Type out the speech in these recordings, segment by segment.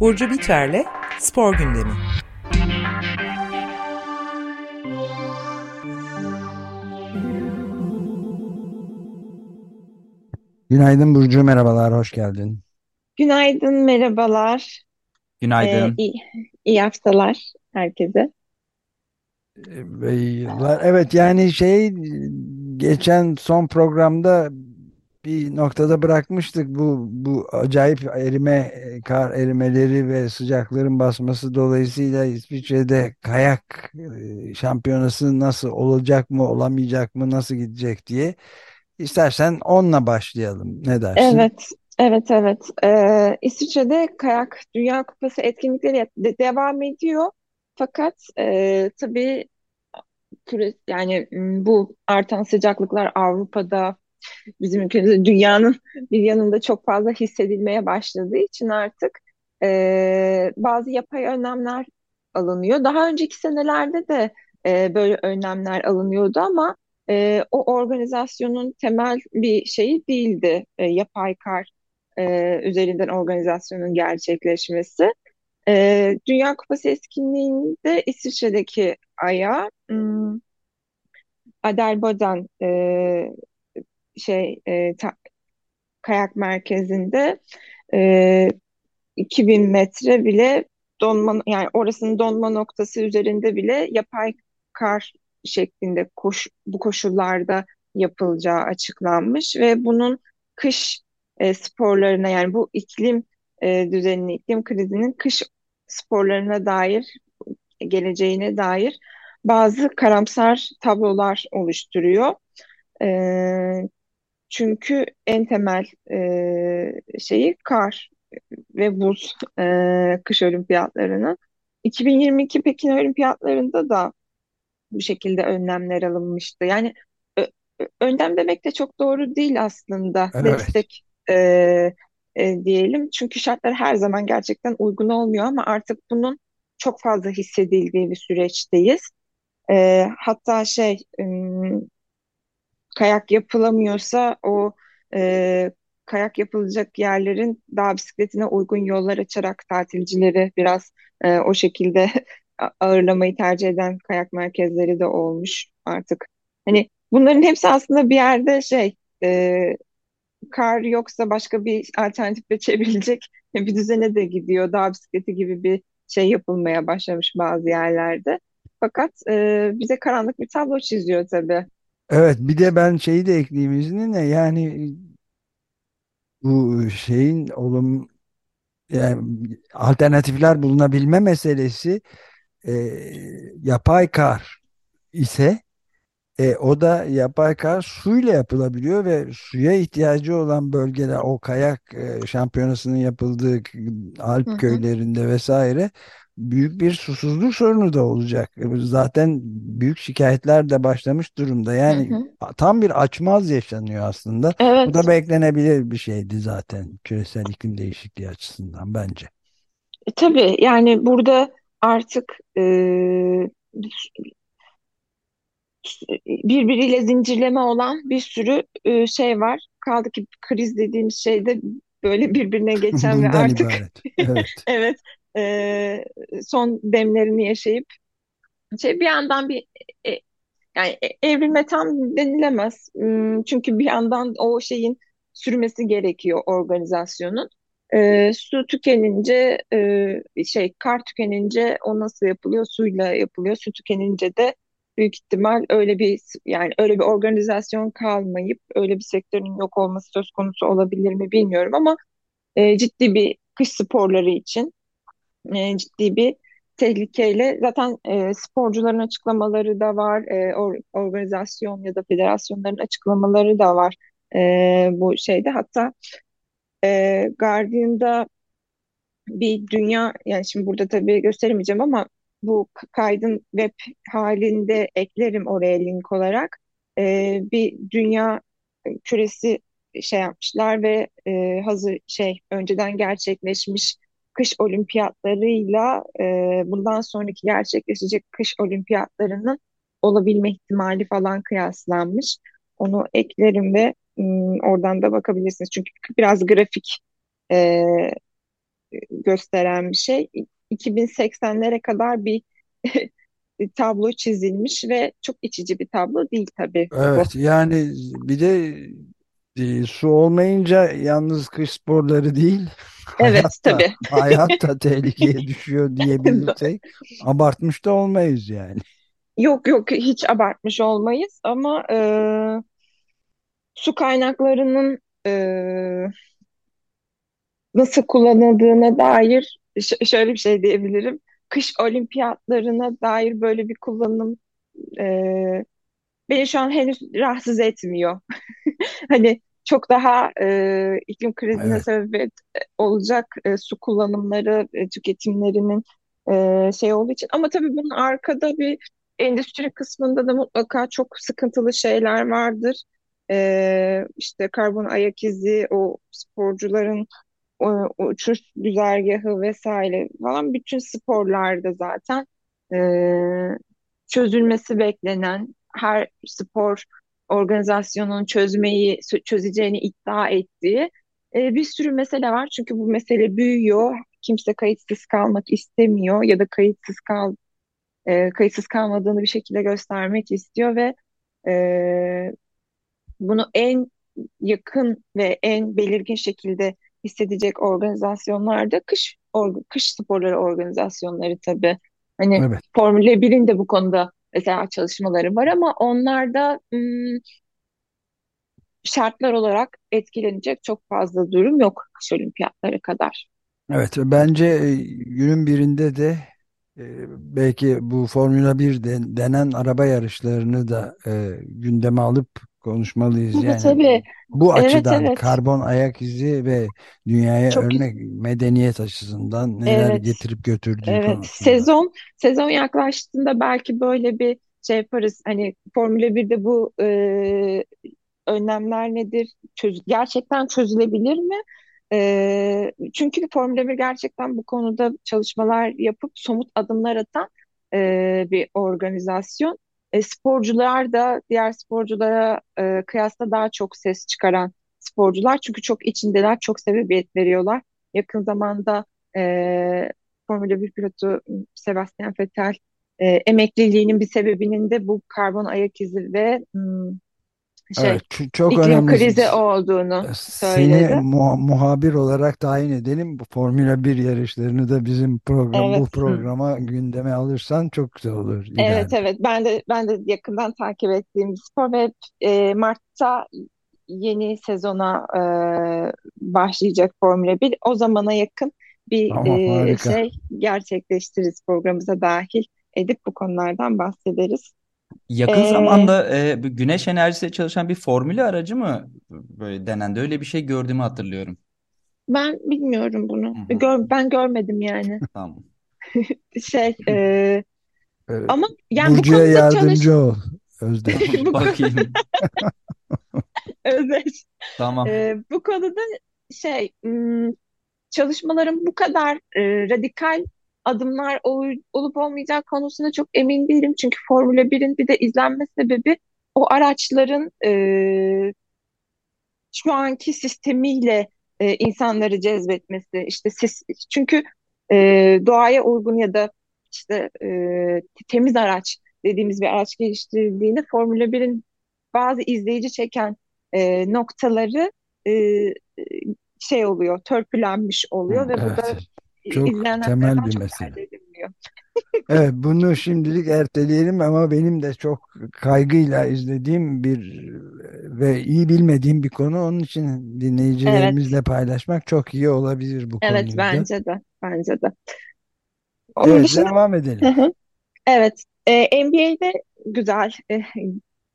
Burcu Biterle Spor Gündemi. Günaydın Burcu, merhabalar, hoş geldin. Günaydın, merhabalar. Günaydın. Ee, iyi, iyi haftalar herkese. Evet yani şey geçen son programda bir noktada bırakmıştık bu bu acayip erime kar erimeleri ve sıcakların basması dolayısıyla İsviçre'de kayak e, şampiyonası nasıl olacak mı olamayacak mı nasıl gidecek diye istersen onunla başlayalım. Ne dersin? Evet evet evet. Ee, İsviçre'de kayak Dünya Kupası etkinlikleri de devam ediyor. Fakat e, tabii yani bu artan sıcaklıklar Avrupa'da bizim ülkemizde dünyanın bir yanında çok fazla hissedilmeye başladığı için artık e, bazı yapay önlemler alınıyor. Daha önceki senelerde de e, böyle önlemler alınıyordu ama e, o organizasyonun temel bir şeyi değildi e, yapay kar e, üzerinden organizasyonun gerçekleşmesi. E, Dünya Kupası etkinliğinde İsviçre'deki aya hmm, Adelboden e, şey e, ta, kayak merkezinde e, 2000 metre bile donma yani orasının donma noktası üzerinde bile yapay kar şeklinde koş, bu koşullarda yapılacağı açıklanmış ve bunun kış e, sporlarına yani bu iklim e, düzenini, iklim krizinin kış sporlarına dair geleceğine dair bazı karamsar tablolar oluşturuyor. E, çünkü en temel e, şeyi kar ve buz e, kış olimpiyatlarının. 2022 Pekin olimpiyatlarında da bu şekilde önlemler alınmıştı. Yani ö, önlem demek de çok doğru değil aslında. Evet. Destek e, e, diyelim. Çünkü şartlar her zaman gerçekten uygun olmuyor ama artık bunun çok fazla hissedildiği bir süreçteyiz. E, hatta şey kayak yapılamıyorsa o e, kayak yapılacak yerlerin dağ bisikletine uygun yollar açarak tatilcileri biraz e, o şekilde ağırlamayı tercih eden kayak merkezleri de olmuş artık. Hani bunların hepsi aslında bir yerde şey e, kar yoksa başka bir alternatifle çevrilecek bir düzene de gidiyor. Dağ bisikleti gibi bir şey yapılmaya başlamış bazı yerlerde. Fakat e, bize karanlık bir tablo çiziyor tabii. Evet bir de ben şeyi de ekleyeyim izninle yani bu şeyin olum yani alternatifler bulunabilme meselesi e, yapay kar ise e, o da yapay kar suyla yapılabiliyor ve suya ihtiyacı olan bölgeler o kayak e, şampiyonasının yapıldığı Alp hı. köylerinde vesaire büyük bir susuzluk sorunu da olacak. Zaten büyük şikayetler de başlamış durumda. Yani hı hı. tam bir açmaz yaşanıyor aslında. Evet. Bu da beklenebilir bir şeydi zaten küresel iklim değişikliği açısından bence. E, tabii yani burada artık e, birbiriyle zincirleme olan bir sürü e, şey var. Kaldı ki kriz dediğimiz şeyde böyle birbirine geçen ve artık. Evet. evet e, son demlerini yaşayıp şey bir yandan bir e, yani e, evrilme tam denilemez. Hmm, çünkü bir yandan o şeyin sürmesi gerekiyor organizasyonun. E, su tükenince e, şey kar tükenince o nasıl yapılıyor? Suyla yapılıyor. Su tükenince de büyük ihtimal öyle bir yani öyle bir organizasyon kalmayıp öyle bir sektörün yok olması söz konusu olabilir mi bilmiyorum ama e, ciddi bir kış sporları için e, ciddi bir tehlikeyle zaten e, sporcuların açıklamaları da var, e, or, organizasyon ya da federasyonların açıklamaları da var e, bu şeyde. Hatta e, Guardian'da bir dünya yani şimdi burada tabii gösteremeyeceğim ama bu kaydın web halinde eklerim oraya link olarak e, bir dünya küresi şey yapmışlar ve e, hazır şey önceden gerçekleşmiş kış olimpiyatlarıyla e, bundan sonraki gerçekleşecek kış olimpiyatlarının olabilme ihtimali falan kıyaslanmış. Onu eklerim ve m, oradan da bakabilirsiniz. Çünkü biraz grafik e, gösteren bir şey. 2080'lere kadar bir tablo çizilmiş ve çok içici bir tablo değil tabii. Evet yani bir de e, su olmayınca yalnız kış sporları değil Evet hayatta tabii. hayatta tehlikeye düşüyor diyebilirsek abartmış da olmayız yani. Yok yok hiç abartmış olmayız ama e, su kaynaklarının e, nasıl kullanıldığına dair şöyle bir şey diyebilirim. Kış olimpiyatlarına dair böyle bir kullanım e, beni şu an henüz rahatsız etmiyor. Hani çok daha e, iklim krizine Evet, sebebiyet olacak e, su kullanımları, e, tüketimlerinin e, şey olduğu için. Ama tabii bunun arkada bir endüstri kısmında da mutlaka çok sıkıntılı şeyler vardır. E, işte karbon ayak izi, o sporcuların o, uçuş güzergahı vesaire falan bütün sporlarda zaten e, çözülmesi beklenen her spor organizasyonun çözmeyi çözeceğini iddia ettiği e, bir sürü mesele var. Çünkü bu mesele büyüyor. Kimse kayıtsız kalmak istemiyor ya da kayıtsız kal e, kayıtsız kalmadığını bir şekilde göstermek istiyor ve e, bunu en yakın ve en belirgin şekilde hissedecek organizasyonlar da kış org- kış sporları organizasyonları tabii. Hani evet. Formula 1'in de bu konuda mesela çalışmaları var ama onlarda ım, şartlar olarak etkilenecek çok fazla durum yok kış olimpiyatları kadar. Evet, bence günün birinde de belki bu Formula 1 de- denen araba yarışlarını da e, gündeme alıp konuşmalıyız. Tabii Yani tabii. bu Evet açıdan evet. karbon ayak izi ve dünyaya Çok örnek medeniyet açısından neler evet. getirip götürdüğü Evet. konusunda. Sezon sezon yaklaştığında belki böyle bir şey yaparız. Hani Formula 1'de bu e, önlemler nedir? Çöz gerçekten çözülebilir mi? E, çünkü Formula 1 gerçekten bu konuda çalışmalar yapıp somut adımlar atan e, bir organizasyon. E, sporcular da diğer sporculara e, kıyasla daha çok ses çıkaran sporcular. Çünkü çok içindeler, çok sebebiyet veriyorlar. Yakın zamanda e, Formula 1 pilotu Sebastian Vettel e, emekliliğinin bir sebebinin de bu karbon ayak izi ve hmm, şey Evet, çok iklim önemli. krizi olduğunu Seni söyledi. mu- muhabir olarak tayin edelim. Bu Formula 1 yarışlarını da bizim program bu Evet, programa gündeme alırsan çok güzel olur evet, ileride. evet. Ben de ben de yakından takip ettiğim bir spor ve e, Mart'ta yeni sezona e, başlayacak Formula 1. O zamana yakın bir Tamam e, harika. şey gerçekleştiririz programımıza dahil edip bu konulardan bahsederiz. Yakın E, zamanda e, bu güneş enerjisiyle çalışan bir formülü aracı mı böyle denendi? Öyle bir şey gördüğümü hatırlıyorum. ben bilmiyorum bunu. Hı hı. Gör, ben görmedim yani. Tamam. Şey e, Evet. ama yani bu Burcu'ya konuda çalış yardımcı ol Özdeş. bu konu Bakayım. Özdeş. Tamam. E, bu konuda şey hmm, çalışmaların bu kadar e, radikal adımlar ol- olup olmayacak konusunda çok emin değilim. Çünkü Formula 1'in bir de izlenme sebebi o araçların e, şu anki sistemiyle e, insanları cezbetmesi. İşte ses, çünkü e, doğaya uygun ya da işte e, temiz araç dediğimiz bir araç geliştirildiğinde Formula 1'in bazı izleyici çeken e, noktaları e, şey oluyor, törpülenmiş oluyor Hı. ve bu da Evet. Çok temel bir mesele. Evet, bunu şimdilik erteleyelim ama benim de çok kaygıyla izlediğim bir ve iyi bilmediğim bir konu. Onun için Evet, dinleyicilerimizle paylaşmak çok iyi olabilir bu evet konuyu da. bence de, bence de. Onun Evet, dışında, devam edelim. hı, evet, e, NBA'de güzel e,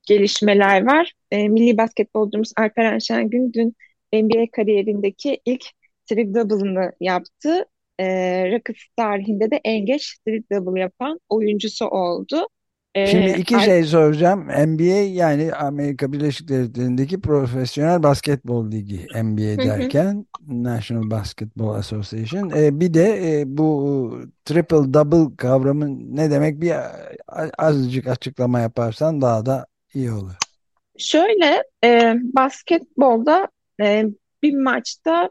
gelişmeler var. E, milli basketbolcumuz Alperen Şengün dün NBA kariyerindeki ilk triple-double'ını yaptı. E, Rockets tarihinde de en geç triple-double yapan oyuncusu oldu. Şimdi E, iki Alp, şey soracağım. NBA yani Amerika Birleşik Devletleri'ndeki Profesyonel Basketbol Ligi NBA derken National Basketball Association. E, bir de e, bu triple double kavramı ne demek bir azıcık açıklama yaparsan daha da iyi olur. Şöyle e, basketbolda e, bir maçta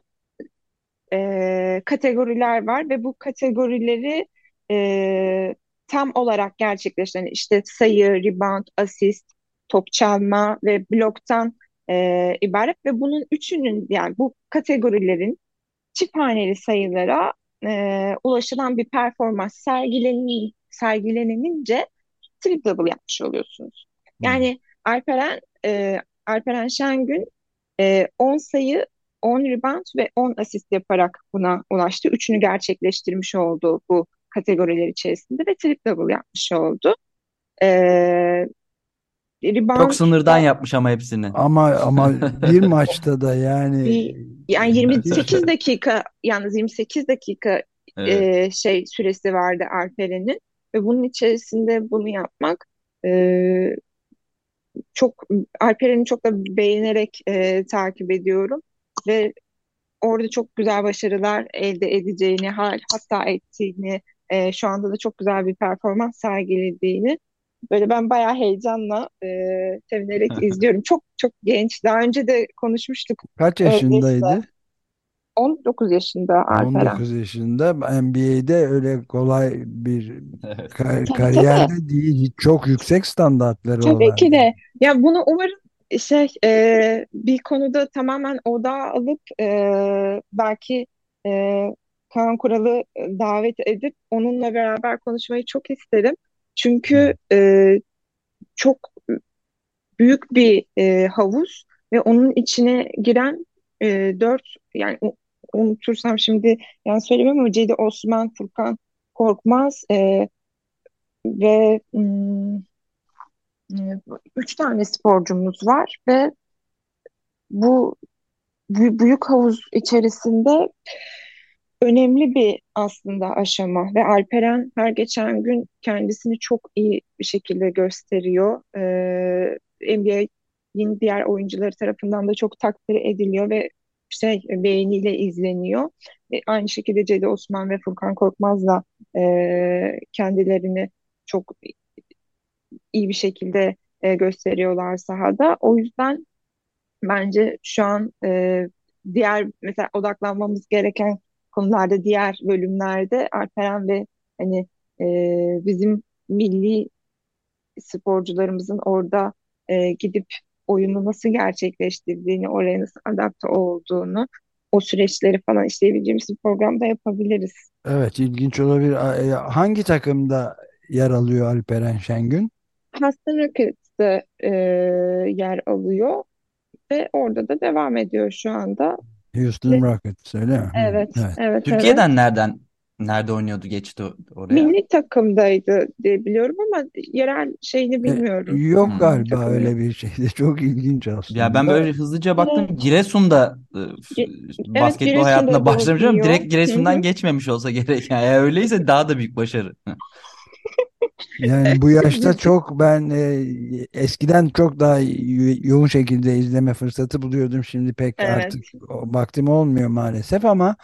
e, kategoriler var ve bu kategorileri e, tam olarak gerçekleştiren işte sayı, rebound, asist, top çalma ve bloktan e, ibaret ve bunun üçünün yani bu kategorilerin çift haneli sayılara e, ulaşılan bir performans sergilenin, sergilenince triple double yapmış oluyorsunuz. Hmm. Yani Alperen e, Alperen Şengün e, 10 sayı 10 rebound ve 10 asist yaparak buna ulaştı. Üçünü gerçekleştirmiş oldu bu kategoriler içerisinde ve triple double yapmış oldu. Ee, Çok sınırdan rebound yapmış ama hepsini. Ama ama bir maçta da yani bir- yani 28 dakika yalnız 28 dakika Evet. e, şey süresi vardı Alperen'in ve bunun içerisinde bunu yapmak e, çok Alperen'i çok da beğenerek e, takip ediyorum ve orada çok güzel başarılar elde edeceğini hatta ettiğini e, şu anda da çok güzel bir performans sergilediğini böyle ben bayağı heyecanla e, sevinerek izliyorum. Çok çok genç. Daha önce de konuşmuştuk. kaç yaşındaydı? 19 yaşında Alperen. 19 yaşında NBA'de öyle kolay bir Tabii, kariyerde değil. Çok yüksek standartları Tabii olan. ki de. Ya bunu umarım şey e, bir konuda tamamen odağa alıp e, belki e, Kaan Kural'ı davet edip onunla beraber konuşmayı çok isterim. Çünkü e, çok büyük bir e, havuz ve onun içine giren e, dört yani unutursam şimdi yani söylemem ama Cedi Osman, Furkan Korkmaz e, ve hmm, e, üç tane sporcumuz var ve bu bü- büyük havuz içerisinde önemli bir aslında aşama ve Alperen her geçen gün kendisini çok iyi bir şekilde gösteriyor. Ee, NBA'in diğer oyuncuları tarafından da çok takdir ediliyor ve şey beğeniyle izleniyor. E, aynı şekilde Cedi Osman ve Furkan Korkmaz da e, kendilerini çok iyi bir şekilde e, gösteriyorlar sahada. O yüzden bence şu an e, diğer mesela odaklanmamız gereken konularda diğer bölümlerde Alperen ve hani e, bizim milli sporcularımızın orada e, gidip oyunu nasıl gerçekleştirdiğini, oraya nasıl adapte olduğunu, o süreçleri falan işleyebileceğimiz bir programda yapabiliriz. Evet, ilginç olabilir. E, Hangi takımda yer alıyor Alperen Şengün? Houston Rockets'te e, yer alıyor ve orada da devam ediyor şu anda. Houston Ve- Rockets öyle mi? Evet, Evet. evet, evet. Türkiye'den nereden nerede oynuyordu geçti oraya? Milli takımdaydı diye biliyorum ama yerel şeyini E, bilmiyorum. Yok Hmm. galiba Takımı. öyle bir şey de çok ilginç aslında. Ya ben böyle hızlıca baktım Giresun'da e, basketbol Giresun'da hayatına başlamış ama direkt Giresun'dan hı. geçmemiş olsa gerek. Yani eğer öyleyse daha da büyük başarı. Yani bu yaşta çok ben e, eskiden çok daha yo- yoğun şekilde izleme fırsatı buluyordum. Şimdi pek Evet. artık o vaktim olmuyor maalesef ama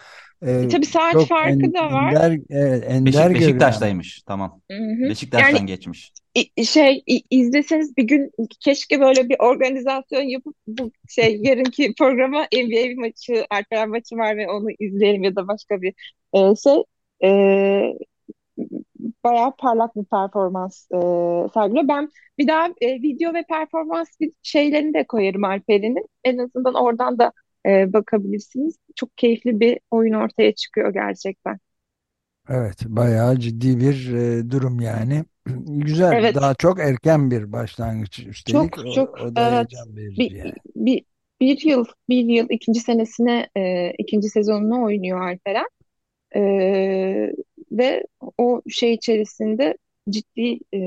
e, E, tabii saat çok farkı en- da var. ender, evet, ender Beşik. Beşiktaş'taymış. Tamam. Hı hı. Beşiktaş'tan Yani geçmiş. şey izleseniz bir gün keşke böyle bir organizasyon yapıp bu şey yarınki programa NBA bir maçı, Alperen maçı var ve onu izleyelim ya da başka bir e, şey e, bayağı parlak bir performans e, sergiliyor. Ben bir daha e, video ve performans şeylerini de koyarım Alperen'in. En azından oradan da e, bakabilirsiniz. Çok keyifli bir oyun ortaya çıkıyor gerçekten. Evet, bayağı ciddi bir e, durum yani. Güzel, Evet. daha çok erken bir başlangıç üstelik. Çok O, çok o da evet bir, yani. bir, bir yıl bir yıl ikinci senesine e, ikinci sezonunu oynuyor Alperen. E, ve o şey içerisinde ciddi e,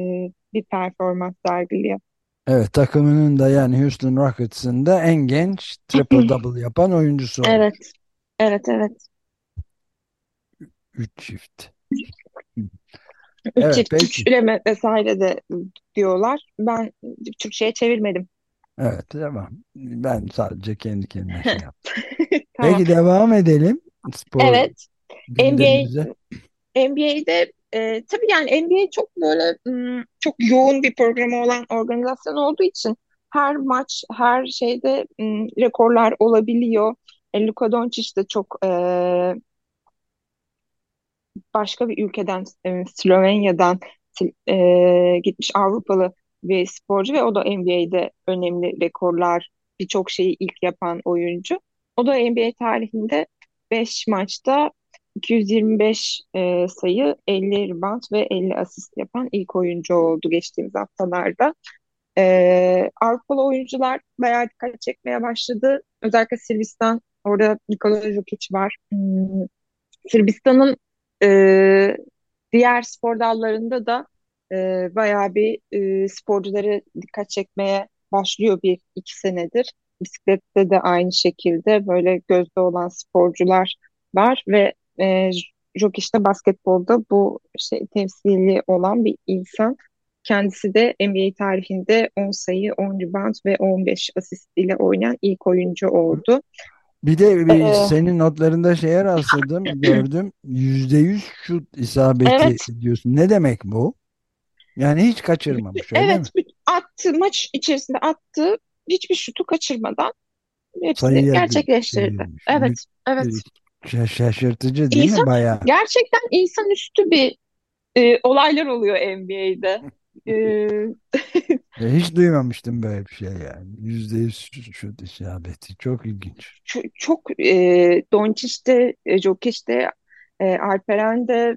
bir performans sergiliyor. Evet, takımının da yani Houston Rockets'ın da en genç triple double yapan oyuncusu oldu. Evet. Evet evet. Üç çift. Üç Evet, çift peki. üçleme vesaire de diyorlar. Ben Türkçe'ye çevirmedim. Evet, tamam. Ben sadece kendi kendime şey yaptım. Tamam. Peki devam edelim spor Evet. NBA gündemimize. NBA'de e, tabii yani NBA çok böyle çok yoğun bir programı olan organizasyon olduğu için her maç, her şeyde rekorlar olabiliyor. Luka Doncic de çok e, başka bir ülkeden, e, Slovenya'dan e, gitmiş Avrupalı bir sporcu ve o da NBA'de önemli rekorlar, birçok şeyi ilk yapan oyuncu. O da NBA tarihinde 5 maçta 225 e, sayı, 50 rebound ve 50 asist yapan ilk oyuncu oldu geçtiğimiz haftalarda. E, Avrupalı oyuncular bayağı dikkat çekmeye başladı. Özellikle Sırbistan, orada Nikola Jokic var. Hmm, Sırbistan'ın e, diğer spor dallarında da e, bayağı bir e, sporcuları dikkat çekmeye başlıyor bir iki senedir. Bisiklette de aynı şekilde böyle gözde olan sporcular var ve e, Jokic de basketbolda bu şey temsili olan bir insan. Kendisi de NBA tarihinde 10 sayı, 10 rebound ve 15 asist ile oynayan ilk oyuncu oldu. Bir de bir Ee, senin notlarında şeye rastladım, gördüm. Yüzde yüz şut isabeti evet, diyorsun. Ne demek bu? Yani hiç kaçırmamış, öyle mi? evet attı maç içerisinde attığı hiçbir şutu kaçırmadan hepsini Sayıya gerçekleştirdi. Evet, evet. Şa- Şaşırtıcı değil mi? İnsan Bayağı. gerçekten insanüstü bir e, olaylar oluyor NBA'de. E, Hiç duymamıştım böyle bir şey yani. Yüzde yüz şut isabeti. Çok ilginç. çok, çok e, Doncic de, e, e, Alperen de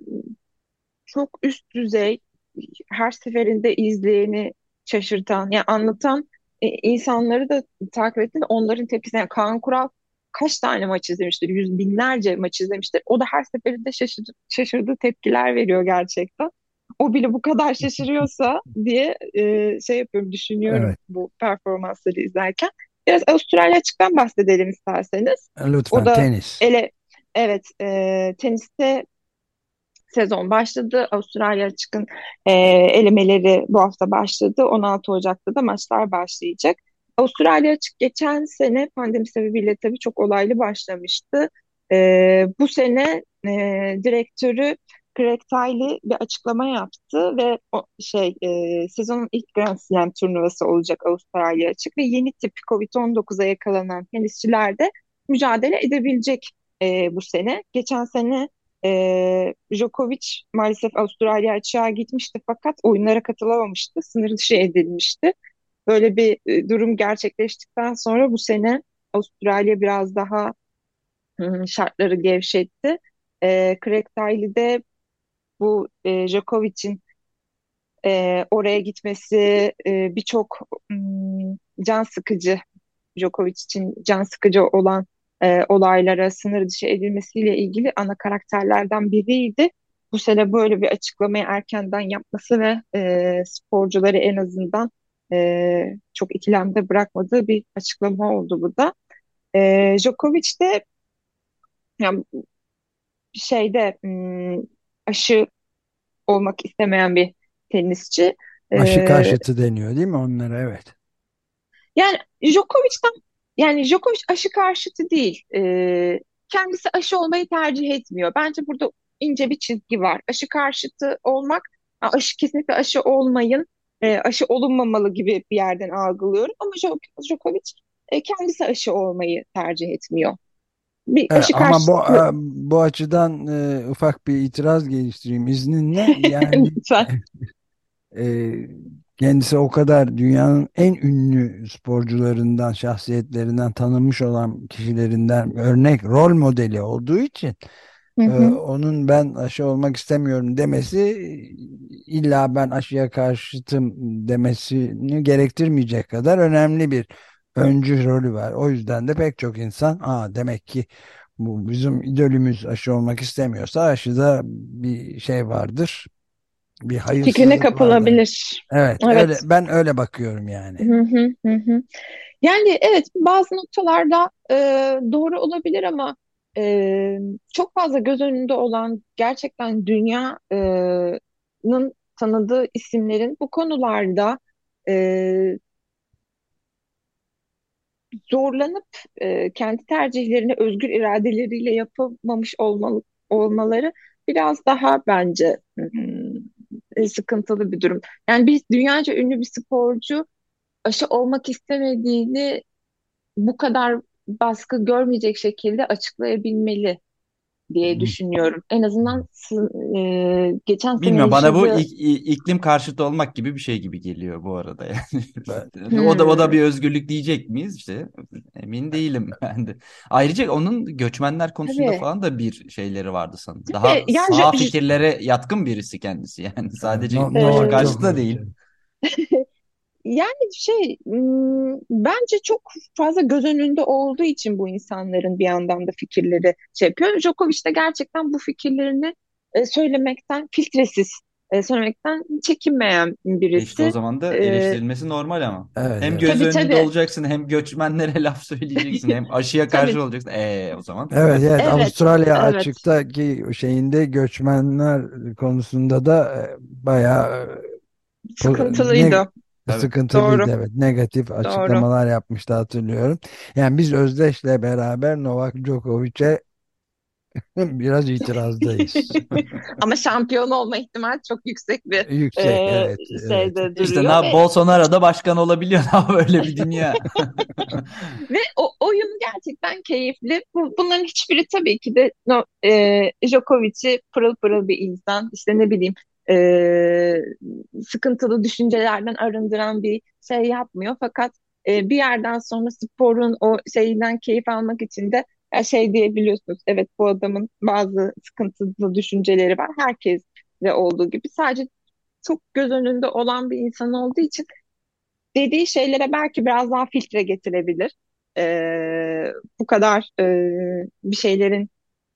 çok üst düzey her seferinde izleyeni şaşırtan, yani anlatan e, insanları da takip ettim. Onların tepkisine yani Kaan Kural kaç tane maç izlemiştir? Yüz binlerce maç izlemiştir. O da her seferinde şaşırdı, şaşırdığı tepkiler veriyor gerçekten. O bile bu kadar şaşırıyorsa diye e, şey yapıyorum, düşünüyorum Evet. bu performansları izlerken. Biraz Avustralya açıktan bahsedelim isterseniz. O Lütfen da tenis. ele, evet e, teniste sezon başladı. Avustralya Açık'ın e, elemeleri bu hafta başladı. 16 Ocak'ta da maçlar başlayacak. Avustralya Açık geçen sene pandemi sebebiyle tabii çok olaylı başlamıştı. E, bu sene e, direktörü Craig Tiley bir açıklama yaptı ve o şey e, sezonun ilk Grand Slam turnuvası olacak Avustralya Açık ve yeni tip Covid-19'a yakalanan tenisçiler de mücadele edebilecek e, bu sene. Geçen sene ee, Djokovic maalesef Avustralya açığa gitmişti fakat oyunlara katılamamıştı. Sınır dışı edilmişti. Böyle bir e, durum gerçekleştikten sonra bu sene Avustralya biraz daha şartları gevşetti. Ee, Craig Tiley de bu e, Djokovic'in e, oraya gitmesi e, birçok can sıkıcı Djokovic için can sıkıcı olan e, olaylara sınır dışı edilmesiyle ilgili ana karakterlerden biriydi. Bu sene böyle bir açıklamayı erkenden yapması ve e, sporcuları en azından e, çok ikilemde bırakmadığı bir açıklama oldu bu da. E, Djokovic de yani şeyde hmm, aşı olmak istemeyen bir tenisçi. Aşı E, karşıtı deniyor değil mi onlara? Evet. Yani Djokovic'ten yani Djokovic aşı karşıtı değil. Ee, kendisi aşı olmayı tercih etmiyor. Bence burada ince bir çizgi var. Aşı karşıtı olmak, "Aa, aşı kesinlikle aşı olmayın, e, aşı olunmamalı gibi bir yerden algılıyorum. Ama Jo- Djokovic e, kendisi aşı olmayı tercih etmiyor. Bir aşı ama bu e, bu açıdan e, ufak bir itiraz geliştireyim izninle. Yani lütfen. e, kendisi o kadar dünyanın en ünlü sporcularından, şahsiyetlerinden tanınmış olan kişilerinden örnek rol modeli olduğu için Hı hı. onun ben aşı olmak istemiyorum demesi illa ben aşıya karşıtım demesini gerektirmeyecek kadar önemli bir öncü rolü var. O yüzden de pek çok insan Aa, demek ki bu bizim idolümüz aşı olmak istemiyorsa aşıda bir şey vardır. Bir Fikrine hayırsızlık vardır. kapılabilir. Evet, öyle Evet. ben öyle bakıyorum yani. Hı hı hı. Yani evet bazı noktalarda e, doğru olabilir ama e, çok fazla göz önünde olan gerçekten dünyanın tanıdığı isimlerin bu konularda e, zorlanıp e, kendi tercihlerini özgür iradeleriyle yapamamış olmalı, olmaları biraz daha bence e, sıkıntılı bir durum. Yani bir dünyaca ünlü bir sporcu aşı olmak istemediğini bu kadar baskı görmeyecek şekilde açıklayabilmeli diye düşünüyorum. En azından e, geçen sene Bilmiyorum bana bu yaşadığı ik- iklim karşıtı olmak gibi bir şey gibi geliyor bu arada yani. O da o da bir özgürlük diyecek miyiz işte emin değilim ben de. Ayrıca onun göçmenler konusunda Tabii. falan da bir şeyleri vardı sanırım. Tabii. Daha Ya sağ fikirlere yatkın birisi kendisi yani sadece No- Novak karşıtı da değil. Yani şey bence çok fazla göz önünde olduğu için bu insanların bir yandan da fikirleri şey yapıyor. Djokovic de gerçekten bu fikirlerini e, söylemekten filtresiz e, söylemekten çekinmeyen E işte o birisi. zaman da eleştirilmesi normal ama. Evet, Hem göz tabii önünde tabii. olacaksın hem göçmenlere laf söyleyeceksin hem aşıya karşı olacaksın. E o zaman. Evet, evet. Evet, Avustralya evet. açıktaki şeyinde göçmenler konusunda da bayağı Sıkıntılıydı. ne- Tabii. sıkıntılıydı. Doğru. Evet, negatif Doğru. açıklamalar yapmıştı hatırlıyorum. Yani biz Özdeş'le beraber Novak Djokovic'e biraz itirazdayız. Ama şampiyon olma ihtimali çok yüksek bir Yüksek, e, evet, evet. şeyde İşte duruyor ne ve Bolsonaro da başkan olabiliyor. Ne böyle bir dünya. Ve o oyun gerçekten keyifli. Bu, bunların hiçbiri tabii ki de no, e, Djokovic'i pırıl pırıl bir insan, işte ne bileyim e, sıkıntılı düşüncelerden arındıran bir şey yapmıyor. Fakat e, bir yerden sonra sporun o şeyinden keyif almak için de ya şey diyebiliyorsunuz. Evet bu adamın bazı sıkıntılı düşünceleri var. Herkes de olduğu gibi. Sadece çok göz önünde olan bir insan olduğu için dediği şeylere belki biraz daha filtre getirebilir. Ee, bu kadar e, bir şeylerin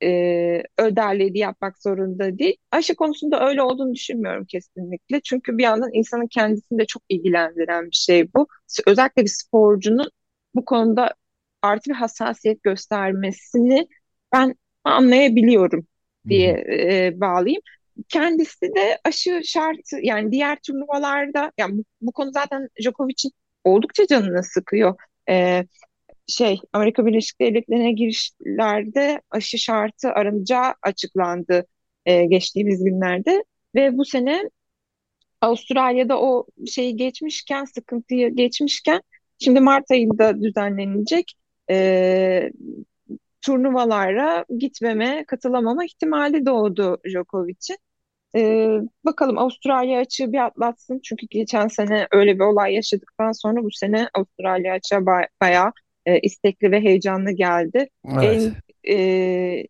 e, önderliğini yapmak zorunda değil. Aşı konusunda öyle olduğunu düşünmüyorum kesinlikle. Çünkü bir yandan insanın kendisini de çok ilgilendiren bir şey bu. Özellikle bir sporcunun bu konuda artı bir hassasiyet göstermesini ben anlayabiliyorum diye e, bağlayayım. Kendisi de aşı şartı yani diğer turnuvalarda yani bu, bu konu zaten Djokovic'in oldukça canını sıkıyor. Ee, şey Amerika Birleşik Devletleri'ne girişlerde aşı şartı aranacağı açıklandı e, geçtiğimiz günlerde ve bu sene Avustralya'da o şeyi geçmişken sıkıntıyı geçmişken şimdi Mart ayında düzenlenecek e, turnuvalara gitmeme, katılamama ihtimali doğdu Djokovic'in. Ee, bakalım Avustralya açığı bir atlatsın. Çünkü geçen sene öyle bir olay yaşadıktan sonra bu sene Avustralya açığa ba- bayağı e, istekli ve heyecanlı geldi. Evet. En e,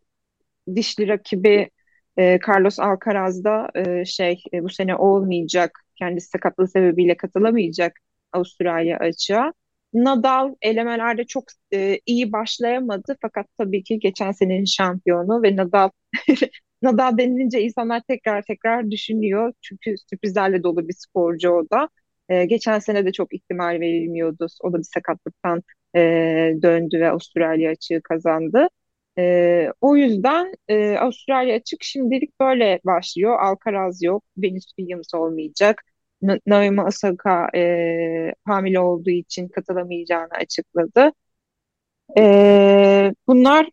dişli rakibi e, Carlos Alcaraz da e, şey e, bu sene olmayacak. Kendisi sakatlığı sebebiyle katılamayacak Avustralya açığa. Nadal elemelerde çok e, iyi başlayamadı fakat tabii ki geçen senenin şampiyonu ve Nadal Nadal denilince insanlar tekrar tekrar düşünüyor. Çünkü sürprizlerle dolu bir sporcu o da. Ee, geçen sene de çok ihtimal verilmiyordu. O da bir sakatlıktan e, döndü ve Avustralya açığı kazandı. Ee, o yüzden e, Avustralya açık şimdilik böyle başlıyor. Alcaraz yok, Venus Williams olmayacak. Na- Naomi Osaka e, hamile olduğu için katılamayacağını açıkladı. Ee, bunlar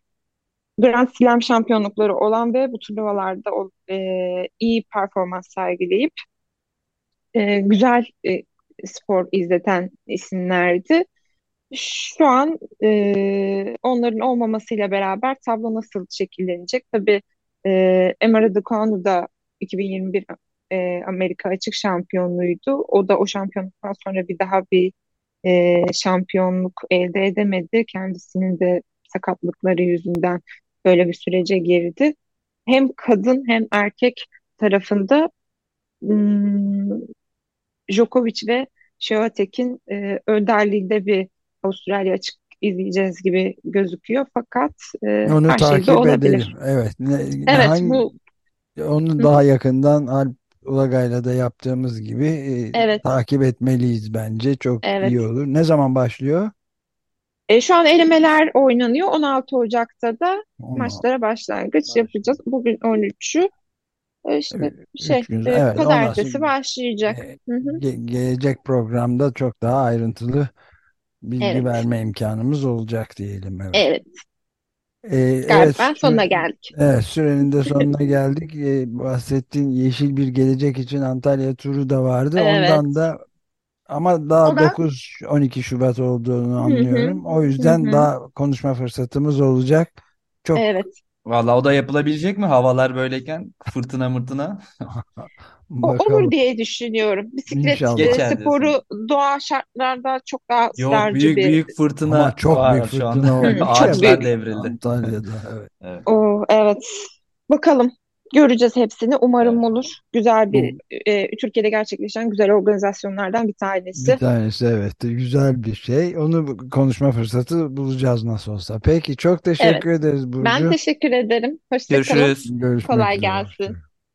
Grand Slam şampiyonlukları olan ve bu turnuvalarda e, iyi performans sergileyip e, güzel e, spor izleten isimlerdi. Şu an e, onların olmamasıyla beraber tablo nasıl şekillenecek? Tabii e, Emma Raducanu da 2021 e, Amerika açık şampiyonluğuydu. O da o şampiyonluktan sonra bir daha bir e, şampiyonluk elde edemedi. Kendisinin de sakatlıkları yüzünden böyle bir sürece girdi. Hem kadın hem erkek tarafında hmm, Djokovic ve Świątek'in e, önderliğinde bir Avustralya açık izleyeceğiz gibi gözüküyor. Fakat e, Onu her şey takip olabilir. edelim. Evet. Ne, Evet hangi, bu onu Hı. daha yakından Alp Ulagay'la da yaptığımız gibi e, evet takip etmeliyiz bence. Çok evet. iyi olur. Ne zaman başlıyor? E, şu an elemeler oynanıyor. 16 Ocak'ta da Onu maçlara başlangıç başlıyor. yapacağız. Bugün 13'ü. E, işte şey gün. e, Evet, ondan pazartesi sonra başlayacak. e, Hı hı. ge- gelecek programda çok daha ayrıntılı bilgi Evet. verme imkanımız olacak diyelim. Evet. Evet. E, evet, Galiba sonuna sü- geldik. evet, sürenin de sonuna geldik. E, bahsettiğin Yeşil Bir Gelecek için Antalya turu da vardı. Evet. Ondan da Ama daha O da 9-12 Şubat olduğunu hı hı, anlıyorum. O hı yüzden hı. daha konuşma fırsatımız olacak. Çok Evet. Valla o da yapılabilecek mi? Havalar böyleyken fırtına mırtına. O olur diye düşünüyorum. Bisiklet İnşallah. e, Geçer sporu diyorsun. doğa şartlarda çok daha Yok ısrarcı büyük bir. büyük Ama fırtına çok büyük var şu anda. fırtına oldu. Çok Ağaçlar büyük. devrildi. Antalya'da evet. Evet. O, evet. Bakalım. Göreceğiz hepsini. Umarım Evet. olur. Güzel bir e, Türkiye'de gerçekleşen güzel organizasyonlardan bir bir tanesi. tanesi evet güzel bir şey. Onu konuşma fırsatı bulacağız nasıl olsa. Peki çok Evet. teşekkür ederiz Ben Burcu. teşekkür ederim. Hoşça kalın. Görüşürüz. Görüşmek Kolay üzere. gelsin.